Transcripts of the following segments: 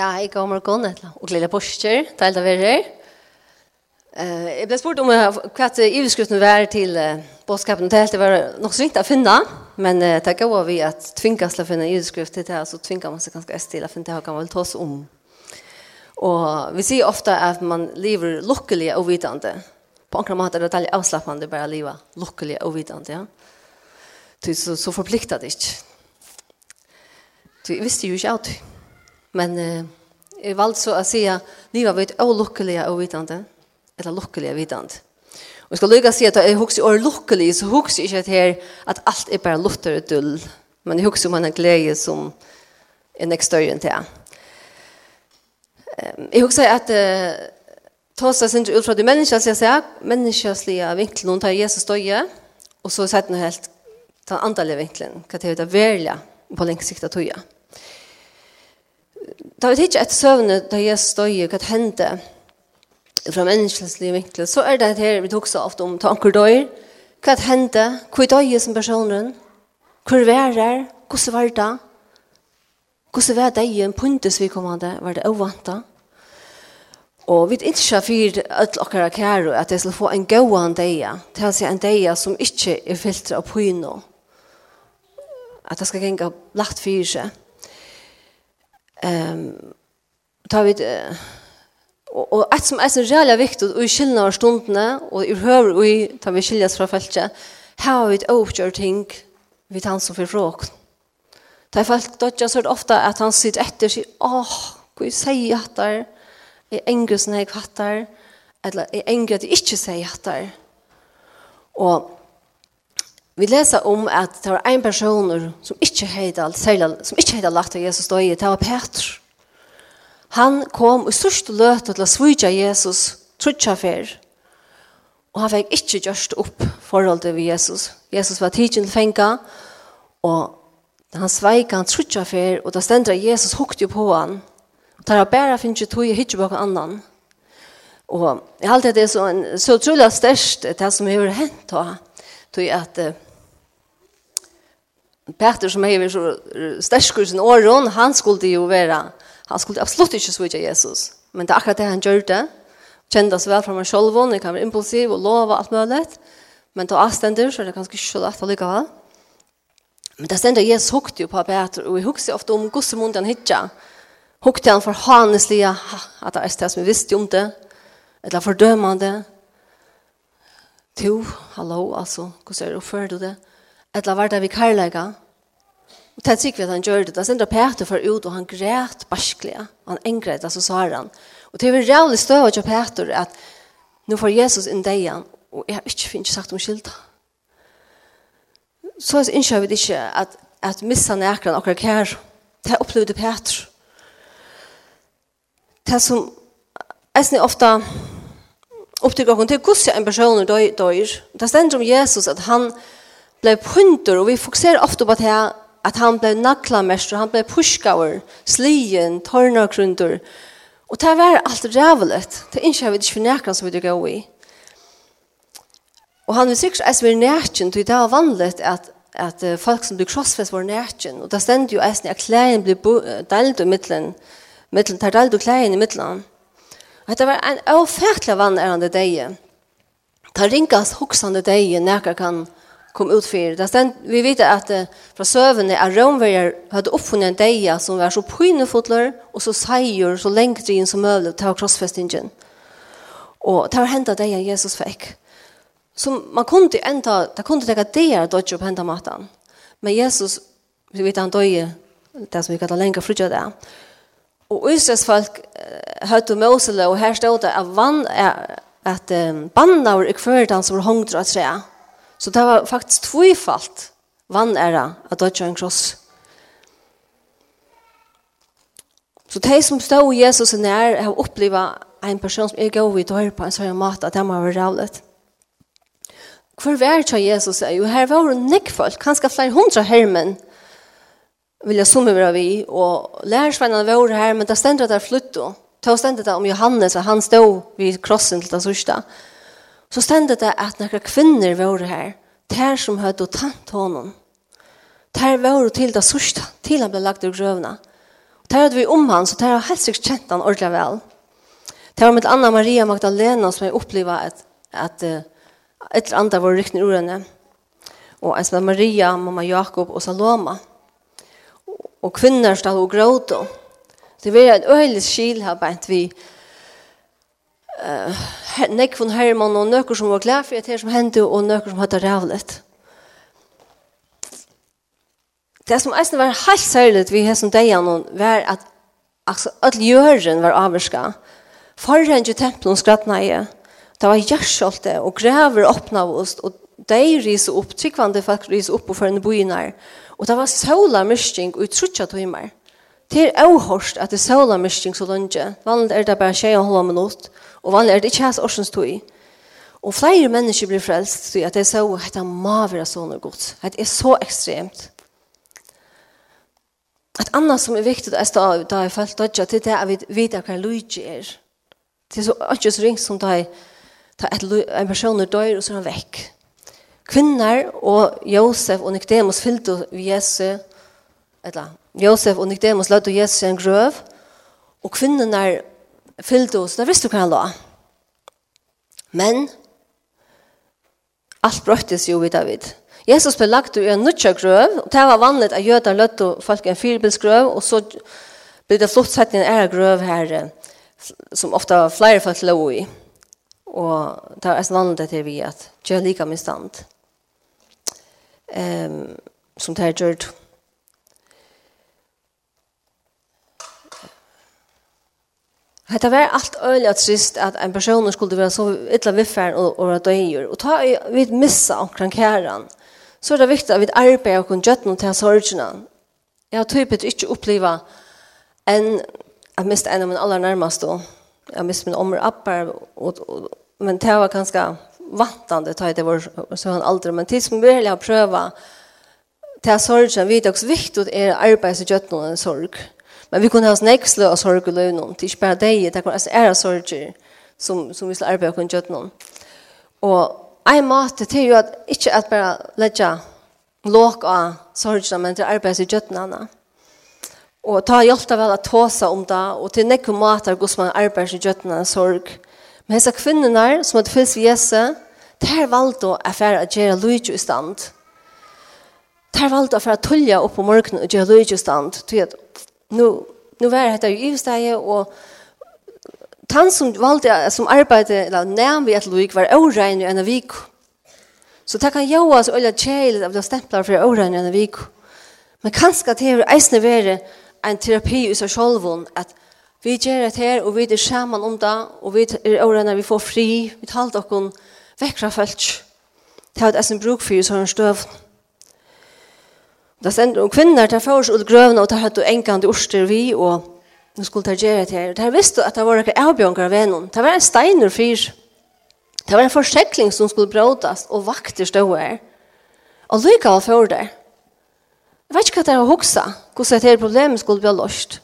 Ja, jeg går morgen etla, og gleder borster, til det verre. Uh, jeg ble spurt om uh, hva iverskriften var til uh, bådskapen til det var nok så viktig å finne, men uh, det går vi at tvinges til å finne iveskrutt til det, så tvinger man seg ganske øst til å finne det, og kan vel ta oss om. Og vi sier ofte at man lever lukkelig og vidende. På enkla måte er det veldig avslappende bare å leve lukkelig og vidende, ja. Så, så forpliktet det ikke. Så jeg visste jo ikke alltid. Men eh, jeg valgte så å si at livet var et olyckliga og vidende, Eller lykkelig og vidende. Og jeg skal lykke å si at jeg husker or lycklig så husker jeg ikke at, her, at alt er bare lutter og dull. Men jeg husker om en glede som är näst större än det. Ehm jag huxar att eh, tosa sin ut fra de människa så jeg, säger människasliga vinkeln och tar Jesus stöje og så sätter nu helt ta andre vinkeln hva det vara verkliga på längre sikt att toja da vi ikke et søvne da jeg støyer hva hendte fra menneskelig vinkel, så er det her vi tok så ofte om tanker døy. hva hendte, hva døy som personen, hvor værer, hvordan var det, hvordan var det i en puntes vi kom av det, var det ovantet. Og vi er ikke for at dere kjære at jeg skal få en gåan deia, til å si en deia som ikke er filtret av pyno. At det skal gjenge lagt for seg. Ehm tar vi och och ett som är så jävla viktigt och i skillnader av stunderna och i hör och i tar vi skiljas från fältet. How it overture think vi tar så för fråg. Tar folk dodja så ofta att han sitter efter sig. Åh, vad säger jag där? Är engelsna jag hattar eller är engelsna jag inte säger hattar. Och Vi leser om at det var en person som ikke heter, som ikke heter lagt av Jesus døye, det var Peter. Han kom i største løte til å svige Jesus, trutja fer, og han fikk ikke gjørst opp forholdet ved Jesus. Jesus var tidsen til fenga, og han sveik han trutja fer, og da stendte Jesus hukte på han, og tar han bare finnes ikke tog i hitje bak annan. Og jeg har alltid det så, en, så utrolig størst det som har hendt da, tog at uh, Peter som är så stärskur sin åren, han skulle ju vara, han skulle absolut inte svika Jesus. Men det är akkurat det han gjorde. Kände sig väl från mig själv, han kan vara impulsiv och lova allt möjligt. Men då avständer så är det ganska inte så lätt att lycka väl. Men det ständer Jesus hukte ju på Peter och vi hukte ofta om gosse mund han hittar. Hukte han för hanesliga, att det är det som vi visste om det. Eller fördömande. Jo, hallå, alltså, hur ser du det? eller var det vi karlæga. Og det er sikkert at han gjør det. Da sender Peter for ut, og han græt barskelig. Han engret, altså sa han. Og det er rævlig støv til Peter at nå får Jesus inn deg igjen, og jeg har ikke finnet sagt om skylda. Så innskjøver det ikke at, at missa nekran akkurat kjær. Det er opplevde Peter. Det som, jeg ofta, opptrykker hun til hvordan en person dør. Det stender om Jesus at han, blev punter och vi fokuserar ofta på det här att han blev naklamester, han blev pushgower, slien, tornargrunder. Och det var allt rävligt. Det är inte vi inte förnekar som vi går i. Och han vill säkert att vi är närken, det är vanligt att uh, folk som blir krossfest var närken. Och det ständer ju at kläden blir delt i midtelen, midtelen tar delt och kläden i midtelen. Og det var en avfärtlig vann är han det Det ringas hoksande deg i kan kom ut för det. Sen vi vet att uh, från sövnen är romvärjar hade uppfunnit en deja som var så pynefotlar och så säger så längt in som möjligt till korsfästingen. Och det har hänt att deja Jesus fick. Så man kunde ända, det kunde täcka dejar dodge upp hända matan. Men Jesus, vi vet han döje, det som vi kallar länka frutja det. Och Israels folk hörde Mosele och här stod det att vann är att um, bandaur i som var hångt att säga. Så det var faktisk tvifalt vann era at dødja en kross. Så de som stod Jesus nær har opplevd en person som er gav i døyre på en sånn mat at de har vært rævlet. Hvor vær til Jesus er? Jo, her var det nekkfolk, kanskje flere hundra hermen, vil jeg summe være vi, og lærersvennene var her, men det stendte der flyttet. Det stendte det om Johannes, og han stod vid krossen til det sørste. Og så stendet det at några kvinner var her, der som høyde og tant honom. Tær var til det sørste, til han ble lagt ur grøvna. Tær hadde vi om han, så tær har helt sikkert kjent han ordentlig vel. Tær var med Anna Maria Magdalena som jeg opplevde at, at et eller annet var riktig ordene. Og en som var Maria, mamma Jakob og Saloma. Og kvinner stod og gråte. Det var et øyelig skil her, bare vi uh, nek von Herman och nøkker som var glad för det som hände och nøkker som hade rævlet. Det som eisen var helt særlig vi har som deg var at altså, all jøren var avvarska. Forhen til tempelen skrattna i. Det var gjerskjolte og grever åpna av oss og de riser opp, tryggvande folk riser opp og for en byen Og det var sola mysting og utrutja tøymer. Det er avhørst at det er sola mysting så lunge. Vanlig er det bare tjej og halva minutt. Og Og vanlig er det ikke hans årsens tog. Og flere mennesker blir frelst, så at jeg så at det må være sånn og godt. Det er så ekstremt. Et annet som er viktig, er da, jeg har følt dødja, det er at vi vet hva Luigi er. Det er så ikke så ringt som da jeg ta en person er døyr, og så er han vekk. Kvinner og Josef og Nicodemus fyllte Jesu, eller Josef og Nicodemus lødde Jesu en grøv, og kvinnerne fyllde oss, da visste du hva han la. Men, alt brøttes jo vidt av vidt. Jesus ble lagt i en nødtja grøv, og det var vanlig at jøder løtte og folk en firebilsgrøv, og så ble det flott sett i en ære grøv her, som ofta flere folk lå i. Og det var vanligt at det vi at gjør like min stand. Um, som det er gjørt. Det var allt öliga trist att en person skulle vara så illa viffärd och, och döjer. Och ta vi missa omkring käran. Så er det viktigt att vi arbetar och kan göra något till sorgerna. Jag har typet inte uppleva en, jag mist en av min allra närmaste. Jag mist min omr appar. Och, men det var ganska vantande ta det var så han aldrig men tills som vill ha pröva till sorgen vid viktig at är arbete så gött någon sorg. Men vi kunne ha snäcksle och sorg och lön Det är inte bara det. Det kan alltså sorger som, som vi ska arbeta och göra någon. Och en mat är ju att inte att bara lägga låg av sorgerna men till arbeta i göra Og ta hjelpte vel at tåsa om det, og til nekko matar gos man arbeids i gjøttene sorg. Men hessa kvinnerne som hadde fyllt ved Jesu, der valgte å affære at gjøre lujtje i stand. Der valgte å affære tullja opp på morgenen og gjøre lujtje i stand. Til nu nu var det ju ivstaje og han som valde som arbete eller nærm vi et loik var orein i en vik. Så det kan jag alltså eller tjeil av de stämplar for orein i en vik. Men kanskje det er eisne være en terapi i seg själv at vi gjør det her, og vi er sammen om det og vi er orein vi får fri. Vi talar dock om väckra folk. Det er ett eisen bruk for i sådana stövn. Det sender om kvinner, til får oss ut grøvene, og der hadde enkende orster vi, og nu skulle ta gjøre det her. Der visste at det var ikke avbjørnger av vennen. Det var en steiner fyr. Det var en forsikling som skulle brådes, og vakter stå her. Og lykke av for det. Jeg vet ikke hva det er å huske, hvordan dette problemet skulle bli løst.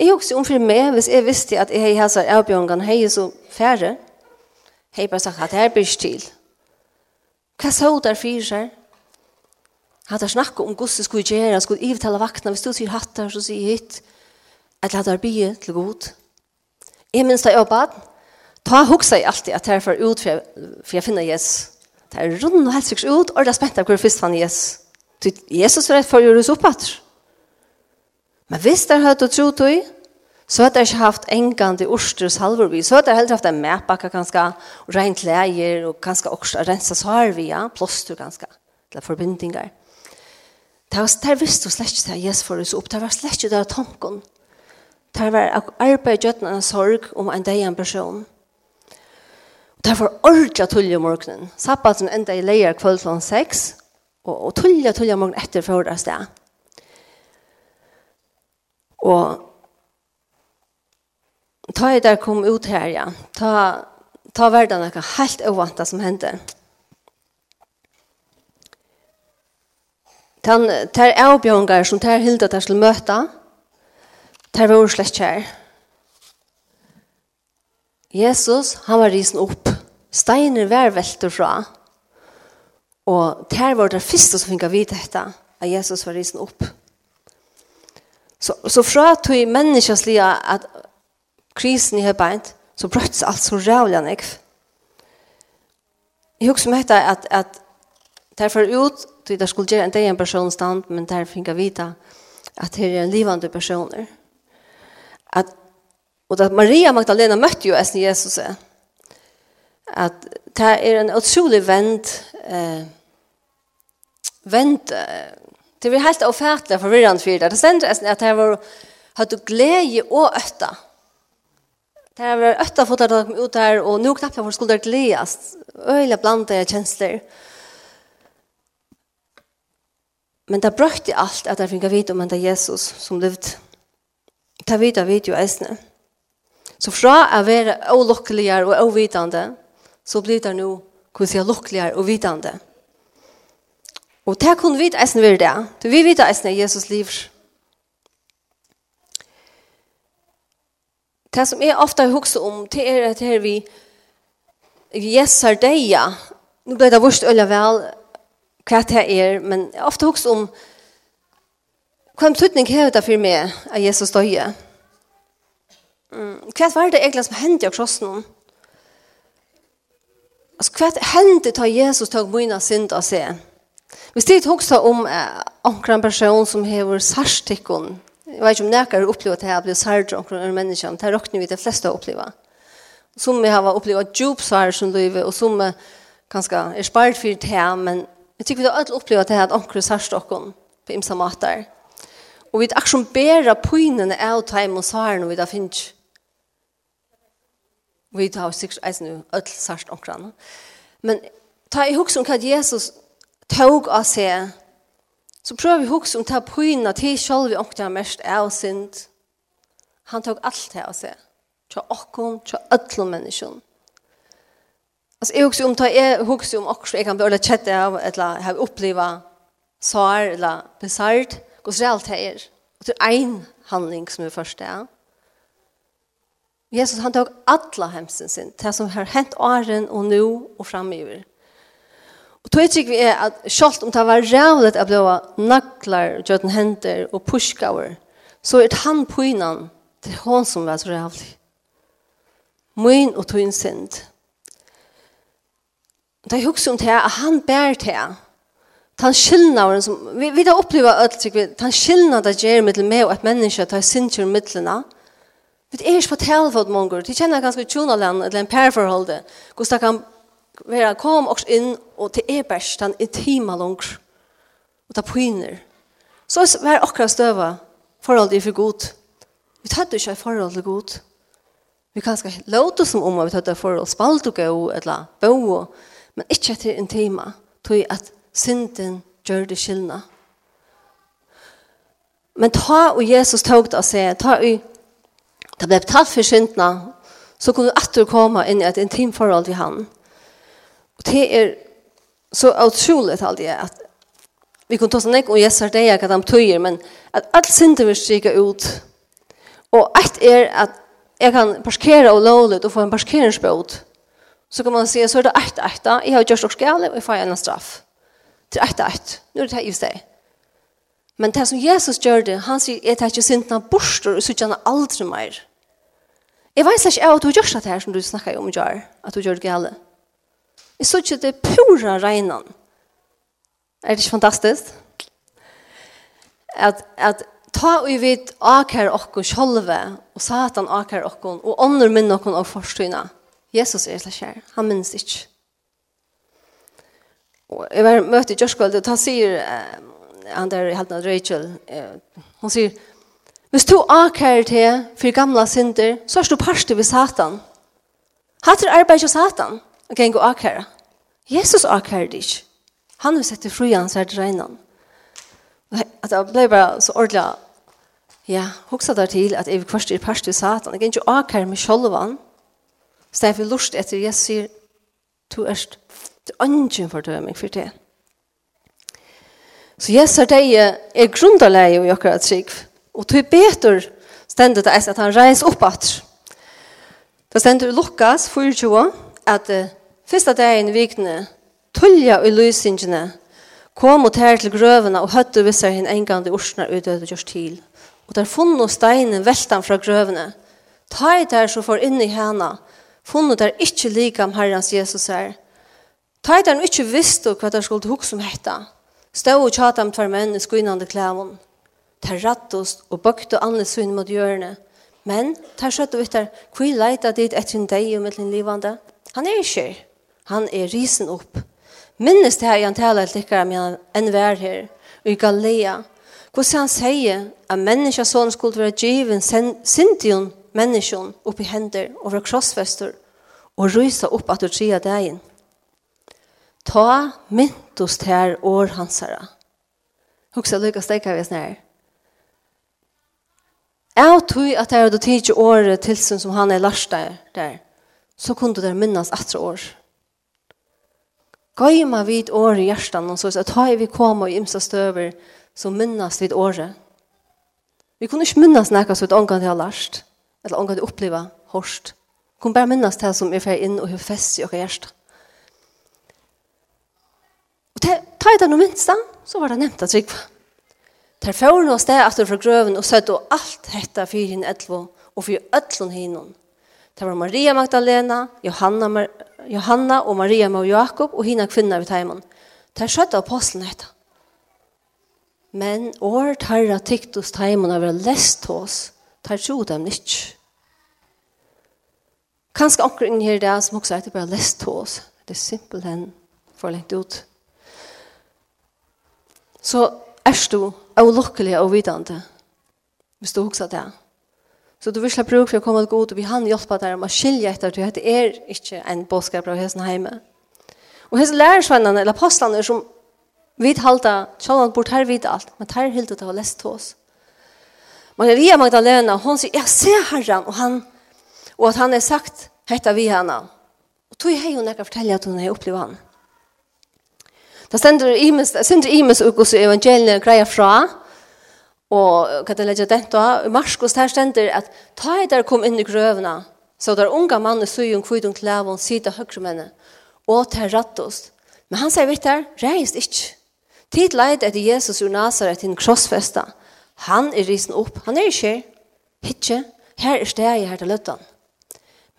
Jeg husker omfri meg, hvis jeg visste at jeg har sett avbjørngene hei så færre, Hei bare sagt at det er bryst til. Hva så der fyr her? Hatta snakka om gussi skulle gjera, skulle ivtala vakna, hvis du sier hattar, så sier hit eller hattar bie til god. Jeg minns da jeg bad, ta hugsa i alltid at jeg får ut, for jeg finner Jesus. Det er rundt og ut, og det er spent av hvor først fann Jesus. Jesus var rett for å gjøre oss. Men hvis det er høyt og tro til, så har det ikke haft engande orster og salvervis. Så har det heller haft en medbakke ganske, og rent leger, og ganske orster, rensa sarvia, plåster ganske, eller forbindinger. Det var der visste du slett ikke til Jesus for oss opp. Det var slett ikke det tanken. Det var arbeid gjøtten en sorg om en dag en person. Det var ordentlig tullig om morgenen. Sabbaten enda i leier kveld klokken seks, og, og tullig tullig om morgenen etter for det sted. Og ta jeg der kom ut her, ja. Ta, ta verden noe helt ovanta som hendte. Tan tær avbjørngar som ter hilda tær skulle møta, Tær var slett kjær. Jesus, han var risen opp. Steiner var velter fra. Og tær var det første som fikk vite dette, at Jesus var risen opp. Så, så fra tog menneskens lia at krisen i høybeint, så brøttes alt så rævlig nekv. Jeg husker meg at, at derfor ut Så det skulle gjøre en dag en person stand, men der fikk jeg vite at det er en livande personer. At, og at Maria Magdalena møtte jo essen Jesus. At det er en utrolig vent, eh, vent, det blir helt avfærdelig forvirrende for det. Det stender essen at det var, hatt glede og øtta. Det var øtta fått at de kom ut der, og nå knapt jeg for skulle gledes. Øyla blant det kjensler. Men det brøkte alt at jeg fikk vite om henne Jesus som levde. Det vet jeg vet jo eisene. Så fra å være ulukkeligere og uvitende, så blir det nå hvordan jeg er lukkeligere og vitende. Og det kunne vi eisene være det. Du, vi vet eisene Jesus liv. Det som jeg ofte har husker om, det er at her vi Jesus er deg, ja. Nå ble det vårt øye vel, hva det er, men jeg ofte husker om hva en tydning har det for meg av Jesus døye. Mm, Hva var det egentlig som hendte av krossen? Altså, hva hendte da Jesus tog mye synd av seg? Hvis det husker om eh, en person som har sarstikken, jeg vet ikke om nekker opplever at jeg blir sardt omkring en menneske, det er råkne vi de fleste opplever. Som vi har opplevd djup svar som livet, og som kanskje er spart for det, men Jeg tykker vi har alltid opplevd at det här att omkring dere på imsa mater. Og vi har också bedre pojnen av time og svaren och vi har finns. Vi har sikkert eisen jo öll sørst omkring. Men ta i hukse om hva Jesus tog av seg så prøver vi hukse om ta pojna til selv vi omkring mest av synd. Han tog alt det av seg. Til okkom, til alle menneskene Alltså jag också om ta är hooks om också jag kan börja chatta av eller har uppleva sår eller besart går så allt här. Och det är en handling som är första. Jesus han tog alla hemsen sin, det som har hänt åren och nu och framöver. Och då tycker vi är att självt om det var rävligt att blåa nacklar, göden händer och pushgaver, så är det han på innan, det hon som var så rävlig. Min och tog en synd. Da jeg husker om det at han bær det. Tan skillnaden som vi vi har upplevt alt, sig vi tan skillnaden där ger mittel med och att människa tar sinter midlene vi er ikke på telefon mange. De kjenner ganske tjuna land eller en pair Hvordan hålde. Kan være, kom også inn, og til är bäst han intima langt. Og ta poänger. Så var akkurat støve, förhållande er for gott. Vi tar det ju förhållande gott. Vi kan ska låte som om vi tar det förhållande spalt og gå eller bo og men ikke etter en tema, tog at synden gjør det skyldene. Men ta og Jesus tog det av se, ta og det ble betalt for syndene, så kunne du atter komme inn i et intimt forhold til han. Og det er så utrolig alt det, at vi kunne ta sånn ikke om Jesus er det jeg kan tøyer, men at alt synder vil stryke ut. Og ett er at jeg kan parkere og lovlig, og få en parkeringsbåt så kan man se så är det ett ett. då. Jag har gjort något fel och jag får en straff. Det är ett ett. Nu är det ju det. Men det som Jesus gör det, han säger jag tar inte synderna bort och så tjänar aldrig mer. Jag vet inte att du gör det här som du snackar om gör, att du gör det gale. Jag såg att det pura regnan. Är det inte fantastiskt? Att, att ta og vid akar okkur sjolve, og satan akar okkur, og ånder minn okkur av forstøyna. Jesus er slik her. Han minnes ikke. Og jeg var møte i Gjørskvold, og da sier, eh, han der i halten av Rachel, eh, hun sier, hvis du akkurat til for gamle synder, så er du parste ved Satan. Hatt Hatter arbeid til Satan, og kan gå akkurat. Jesus akkurat ikke. Han har sett det fri hans her til regnen. At jeg ble bare så ordentlig, ja, hoksa der til at jeg vil kvart i parste ved Satan. Jeg kan ikke akkurat med Kjolvann. Så jeg vil lust etter jeg sier, du erst ønsken fordøming for det. Så jeg sier deg er grunnleie i jokker at trygg. Og du beter stendet deg at han reis opp at. Det stendet i Lukas 24 at uh, første dagen i vikene tullja og lysingene kom og tær til grøvene og høtte visser henne en gang de orsene utdøde gjørs til. Og der funnet steinen veltan fra grøvene. Ta i der så får inn i henne funnet der ikke like om Herrens Jesus her. Ta der ikke visste hva der skulle hukse om hetta. Stå og tjata om tver menn i skuinande klævun. Der rattost og bøkte andre svinn mot hjørne. Men der skjøtte vi der, hvor leita dit etter en deg og mittlen livande? Han er ikke. Han er risen opp. Minnes det her i antallet til med en vær her, og i Galilea. Hvordan han sier at menneskene sånn skulle være givet sindion opp i hender og være krossfester og rysa opp at du tria degen. Ta myntos ter år hansara. Hugsa lykka steika vi snær. Jeg tog at jeg hadde tidlig året til som han er lars der, så kunne det minnes atre år. Gøyma vid året i hjertan, og så at hei vi koma i imsa støver, så minnes vid året. Vi kunne ikke minnes nekka så et ångan til jeg lars, eller ångan til oppleva hårst. Kom bare minnes det som er ferdig inn og har fest i åker hjerte. Og ta i det noe minst da, så var det nevnt at Trygve. Ter får nå sted etter fra grøven og søtte og alt hette for henne etlo og for øtlån henne. Det var Maria Magdalena, Johanna, Johanna og Maria med Jakob og henne kvinner ved teimen. Det er skjøtt apostelen hette. Men året tykt hos teimen av å lest hos, tar tro dem ikke. Kanskje akkurat inn her det som også heter bare lest til oss. Det er simpelthen for lengt ut. Så er du av lukkelig og vidende hvis du husker det. Så du vil ha bruk for å komme til god, og vi han hjelper deg om å skilje etter at det er ikke en båtskap av hesten hjemme. Og hesten lærersvennene, eller apostlene, som vid halda, tjallan bort her vidt alt, men her hilde det var lest til oss. Maria Magdalena, hon sier, jeg ser herren, og han Og at han har sagt hetta vi henne. Og tog hei hun ikke fortelle at hun har opplevd han. Det stender imes, stender imes og hos evangeliet greier fra, og hva det legger dent av, i Marskos her stender at ta i der kom inn i grøvene, så der unga mannen så jo en kvidung klæv og sida høyre menne, og til rattost. Men han sier vitt der, reist ikke. Tid leid etter Jesus ur Nazaret til en krossfesta. Han er risen opp, han er ikke, hitje, her er stedet her til løttene.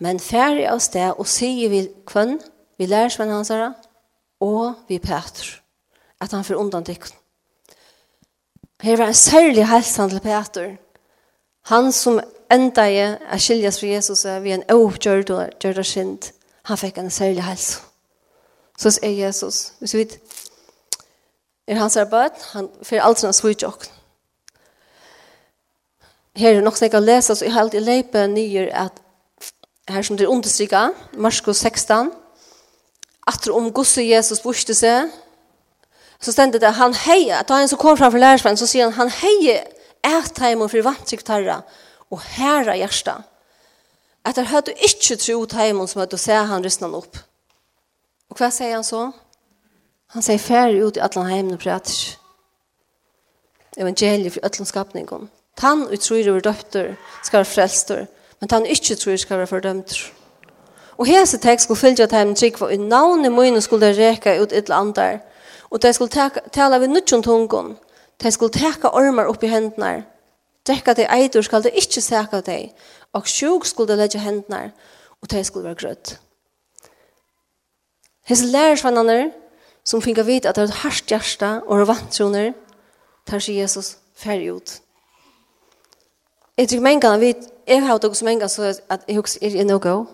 Men færre av sted og sier vi kvann, vi lærer Sven Hansara, og vi Peter, at han får undan dykken. Her var en særlig helsan til Peter. Han som enda i er skiljes fra Jesus ved en avgjørd og gjørd og skint, han fikk en særlig helsan. Så er Jesus, hvis vi er hans arbeid, han får alt sånne og Her er nok sikkert å lese, så jeg har alltid leipet nye at her som det understryker, Marskos 16, at om gosse Jesus borste seg, så stendte det, han heie, at han så kom framfor lærersvenn, så sier han, han heie et heim og frivantsikt herra, og herra hjersta. At han hadde ikke tro heim som hadde å se han ristna opp. Og hva sier han så? Han sier ferdig ut i alle heimen og prater. Evangeliet for alle skapningen. Tann og over døpter skal være frelster, men han ikke tror skal være fordømt. Og hese tekst skulle fylle til dem trygg, for i navnet mine skulle reka ut et eller annet, og de skulle tale ved nødgjent tungen, de skulle teka ormer opp i hendene, drekka de eitur skal de ikke seka de, og sjuk skulle de legge hendene, og de skulle være grøtt. Hese lærersvannene, som finner vidt at det er et hardt hjerte og vantroner, tar seg Jesus ferdig ut. Jeg tror mange ganger, jeg har hatt så mange ganger, at jeg husker, er jeg nå gå?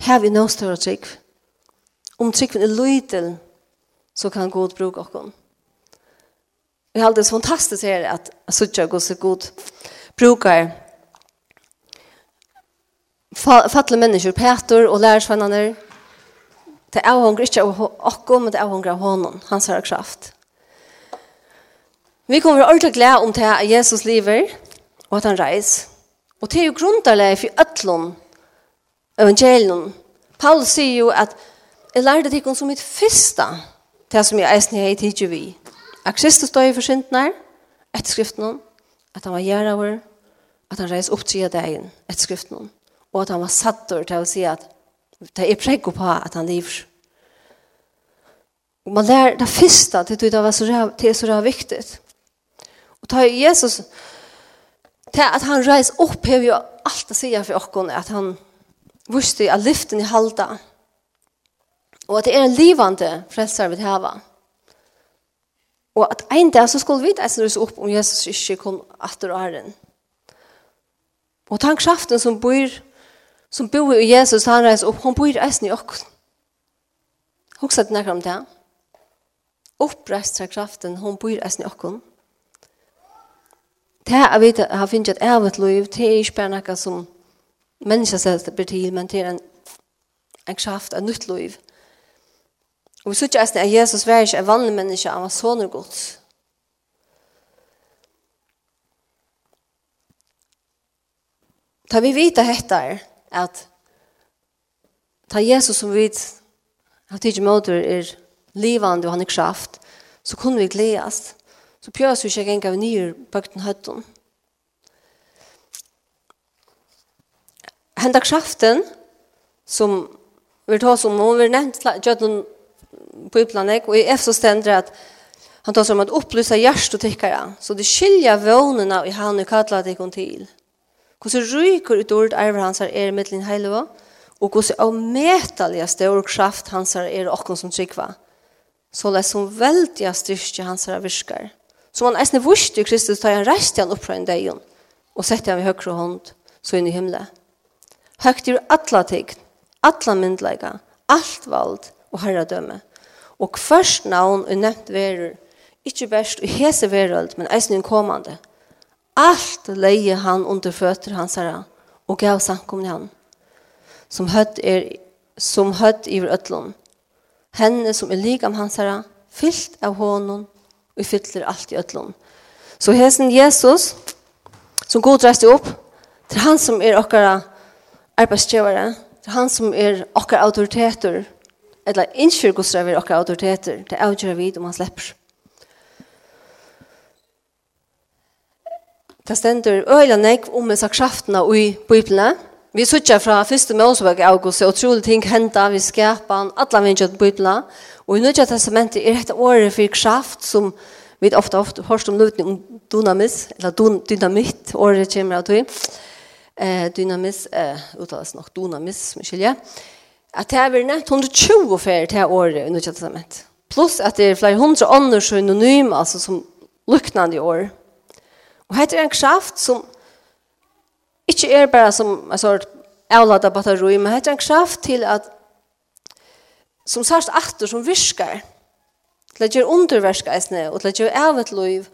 Her vi nå større trygg. Om tryggen er lydel, så kan god bruke oss. Jeg har det så fantastisk her, at jeg synes ikke så god bruker Fattelige mennesker, Peter og lærersvennerne, det er avhånger ikke av oss, men det er avhånger av honom, hans herre kraft. Vi kommer ordentlig glede om det at Jesus lever, og at han reis. Og det er jo grunnleie for ødlån evangelien. Paulus sier jo at jeg lærte det ikke som mitt første til som jeg eisen jeg i vi. At Kristus døy for synden etter skriften at han var gjeraver, at han reis opp til dagen, etter skriften og at han var sattor til å si at det er pregg på at han lever. Og man lærer det første til det var så, det er så det er viktig. Og ta Jesus, det at han reis opp har vi jo alt å si for oss at han visste at lyften i halda, og at det er en livande frelser vi hava. Og at en dag så skulle vi eisen rys opp om Jesus ikke kom atter og æren. Og tankkraften som bor, som bor i Jesus, han reis opp, han bor eisen i oss Hoksa det nekker om det. Oppreist kraften, hon bor eisen i oss Det jeg vet har finnet et evet liv, det er ikke bare noe som mennesker selv blir til, men det er en, en kraft, en nytt liv. Og vi sier ikke at Jesus var ikke en vanlig menneske, han var sånne gods. Ta vi vita hetta er at ta Jesus som vi har tidigt møter er livande og han er kraft, så kunne vi gledes. Så pjøs vi ikke en gang nye bøkten høtten. Henda kraften, som vi tar som om vi nevnt gjødden på utlandet, og i Efso stender at han tar som at opplysa hjärst og tykkere, så det skilja vånene i han og kattler det kom til. Hvordan ryker ut ordet arver hans her er mittlen heileva, og hvordan avmetalige større kraft hans her er okken som tryggva. Så det er som veldig styrke hans her virker som han eisne vurste Kristus tar han reist han opp fra en deion og sette han i høyre hånd så inn i himmelen. Høyt er atla tegn, atla myndleika, alt vald og herredømme. Og først navn er nevnt verur, ikkje best i hese veröld, men eisne en kommande. Alt leie han under føtter hans herre og gav sankomne han, som høtt er som høtt i ötlån. Henne som er ligam hans herre, fyllt av hånden Vi fyller alt i ötlån. Så hesen Jesus, som god reiste upp, til han som är okkara arbeidsgjøvere, til han som är okkara autoriteter, eller inskyrkosra vi okkara autoriteter, det avgör vid om han slipper. Det stender øyla nek om med krafterna i Bibeln, Vi suttar fra første Mosebøk i august, og utrolig ting henda, vi skapan, alle vi ikke og i Nødja Testamentet er dette året for kraft som vi ofte ofte hørst om løtning om dynamis, eller dynamitt, året kommer av tog, eh, dynamis, eh, uttales nok dynamis, skilje, at det er vi nevnt 120 fer til året i Nødja Testamentet. Pluss at det er flere hundre ånder synonym, altså som luknande år. Og hette er en kraft som Ikke er bare som en sort avladet batteri, men det er en kraft til at som sagt atter som virker, til å gjøre underversk eisne, og til å gjøre evet liv,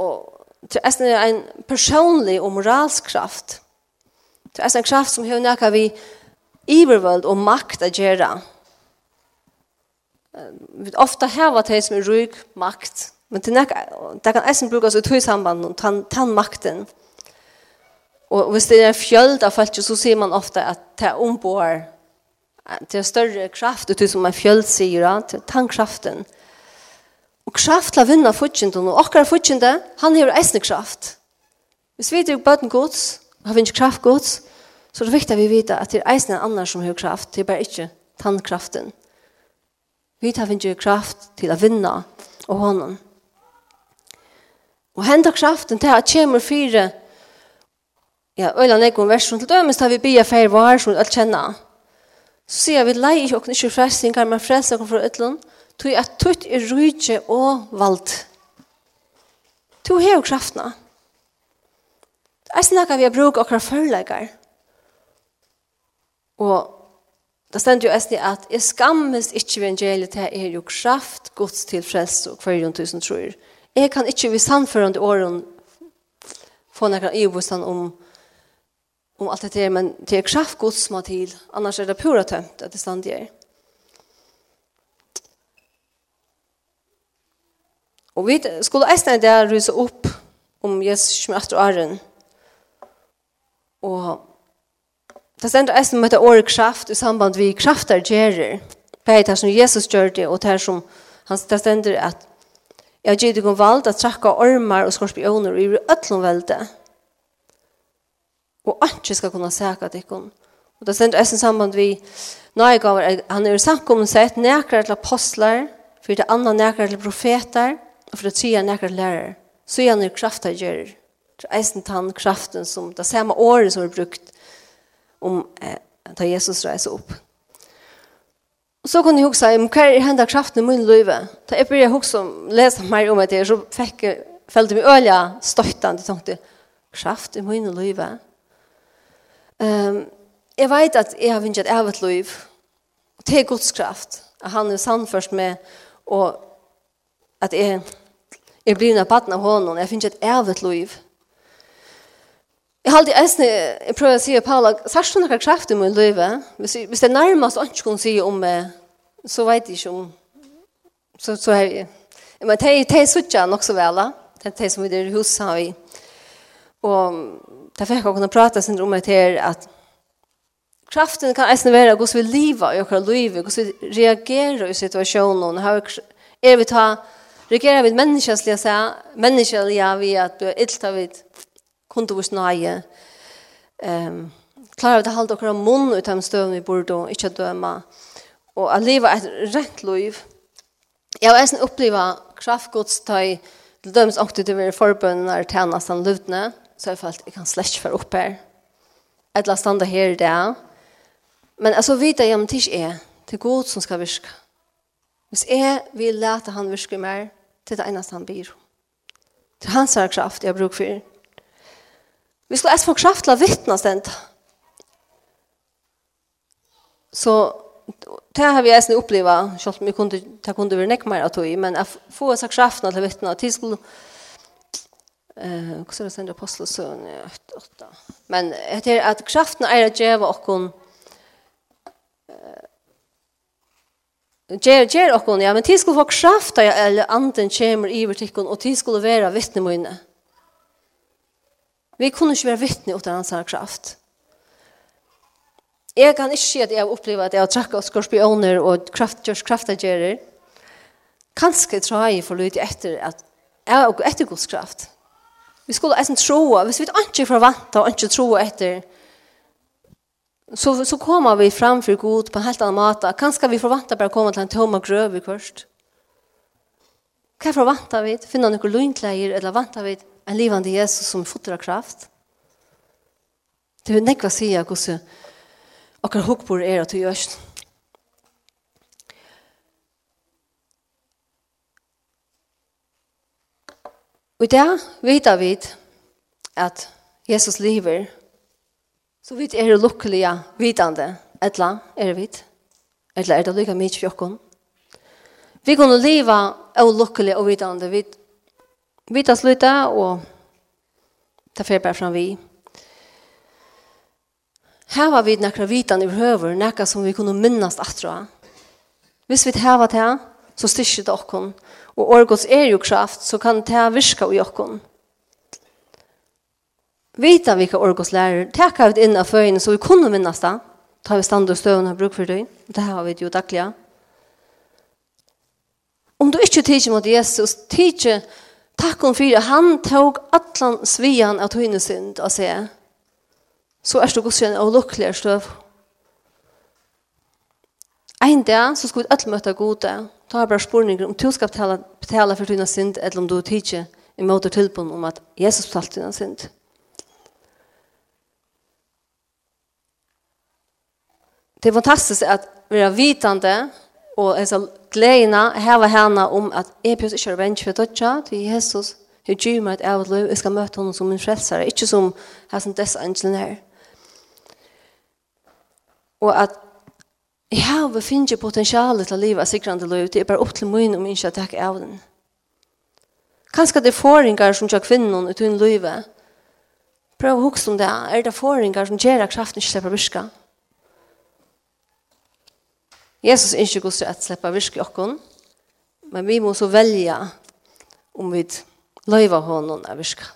og til eisne er en personlig og moralsk kraft. Til eisne en kraft som har nekka vi ivervöld og makt å gjøre. Vi ofta hava det som er ryk makt, men til nekka, det kan eisne brukes ut i samband med tann, makten, Og hvis det er fjöld av folk, så ser man ofta at det er ombår, det er større kraft, ut som en fjöld sier, til tankkraften. Og kraft til å vinne fortjenten, og akkurat fortjenten, han har eisne kraft. Hvis vi er bøten gods, har vi ikke kraft gods, så er det viktig at vi vet at det er eisne annar som har kraft, det er bare ikke tankkraften. Vi tar ikke kraft til å vinne og hånden. Og hendet kraften til at kommer fire Ja, øyla nekron versjon til dømes da vi bia feir var som alt kjenna. Så sier vi lei ikke åkne ikke frelsingar, men frelsa kom fra ytlun, tog at tutt er rydje og vald. To heo kraftna. Jeg snakker vi har bruk okra førleikar. Og det stender jo æsni at jeg skammes ikke evangeliet til er jo kraft, gods til frelse og hver tusen tror. Jeg kan ikke ved sannførende åren få nekran i om om allt det här, men det är kraft Guds som har till, annars är det pura tömt att det stannar där. Och vi skulle ästna det rysa upp om Jesus smärtor och ären. Och det ständer ästna med det året kraft i samband med kraftar gerer. Det är som Jesus gör det och det som han ständer att Jag ger dig om vald att trakka ormar och skorpioner i ötlom välde og ikke skal kunne sæke at ikke. Og det stender også samband vi nøygaver, han er samkommet sett nekere til apostler, for det andre nekere til profeter, og for det tredje nekere til lærere. Så er han jo kraftig gjør. Det er eisen tann kraften som det samme året som er brukt om eh, da Jesus reiser opp. Og så kunne jeg huske, men hva er hendet kraften i min liv? Da jeg begynte å huske om, lese mer om det, så fikk jeg, følte meg øye støttende, tenkte, kraft i min liv? Ja Um, jeg vet at jeg har vinnet et liv, og det er Guds kraft, at han er sannførst med, og at jeg, jeg blir en baden av hånden, jeg finner et evet liv. Jeg har alltid æsne, jeg prøver å si til Paula, sørst hun har kraft i min liv, hvis, hvis det er nærmest å ikke kunne si om meg, så vet jeg ikke om, så, så er jeg, men det er, det er suttja nok så vel, det er det som vi er i huset har vi, og Det fikk jeg kunne prate sin om et her at kraften kan eisen være hvordan vi lever i okra liv, hvordan vi reagerer i situasjonen, er vi ta reagerer vi menneskeslige menneskelig menneskeslige vi at vi er ilt av vi kunde vurs nøye, um, klarer vi å holde okra munn ut av støvn vi burde ikke døma, og at livet er et rett liv. Jeg har eisen oppleva kraftgods til dømes åkte til å være forbønner til nesten løvdene, og så har jeg følt jeg kan slett ikke være oppe her. Et eller annet standa her i det. Men altså vet jeg om det ikke er. Det er god som skal virke. Hvis jeg vil lete han virke mer, det er det eneste han blir. Det er hans kraft jeg bruker for. Vi skulle et få kraft til å vittne stedet. Så det har vi eisen opplevd, selv om vi kunne, det kunne være nekk mer av tog, men jeg får kraft til å vittne, Til skulle Eh, också det sända aposteln i 8 Men det är att kraften är att ge och kon Ger ger och ja men tills skulle få kraft eller anden kommer i vertikon kon och tills skulle vara vittne munne. Vi kunde inte vara vittne utan hans kraft. Jeg kan ikke si at jeg har opplevd at jeg har trakket skorpioner og kraft, gjørs kraftagerer. Kanskje tror jeg for lite etter at jeg har etter Guds kraft. Vi skulle eisen troa, hvis vi ikke forventa og ikke troa etter, så, så kommer vi fram for god på en helt annen måte. Kanskje vi forventa bare å komme til en tomme grøv i kvørst. Hva forventa vi? Finna noen løgnkleier, eller vanta vi en livande Jesus som fotter av kraft? Det er nekva sier hvordan okker hukbor er at du gjørst. Og i det vet vi at Jesus lever, så vi er lukkelige vidande, etla er vi, etla er det lykke mye fjokken. Vi kunne leva av lukkelige og vidande, vi vet oss lytte og ta fer bare fram vi. Her var vi nekra vitan i høver, nekra som vi kunne minnas atra. Hvis vi hava det, så styrker det okkon, og orgos er jo kraft, så kan det virka i okkon. Vita vi hva orgos lærer, teka vi inn av føyene så vi kunne minnast det, ta vi stand og støvn og bruk for det, det har vi jo daglig. Om du ikke tidsjer mot Jesus, tidsjer takk om fyra, han tog atlan svian av tøyne synd og se, så er det godkjent og lukkelig støv. Ein dag så skulle vi alle møte gode, ta bara spurningar om du ska betala, betala för dina synd eller om du tidsje i måte tilbund om at Jesus betalte dina synd. Det er fantastisk at vi er vitande og hesa gleina hava hana om at jeg pjøs ikke revenge for dødja til Jesus Jeg gjør meg et av liv, jeg skal møte henne som min frelsere, ikke som her som hans desangelen her. Og at Jeg har finnet potensialet til livet av sikrande løy, det er bare opp til min om ikke jeg takker av den. Kanskje det er forringer som gjør kvinnen ut uten løyve. Prøv å huske om det. Er det forringer som gjør kraften ikke slipper virke? Jesus er ikke god til at slippe virke i okken, men vi må så velge om vi løyve hånden av virka.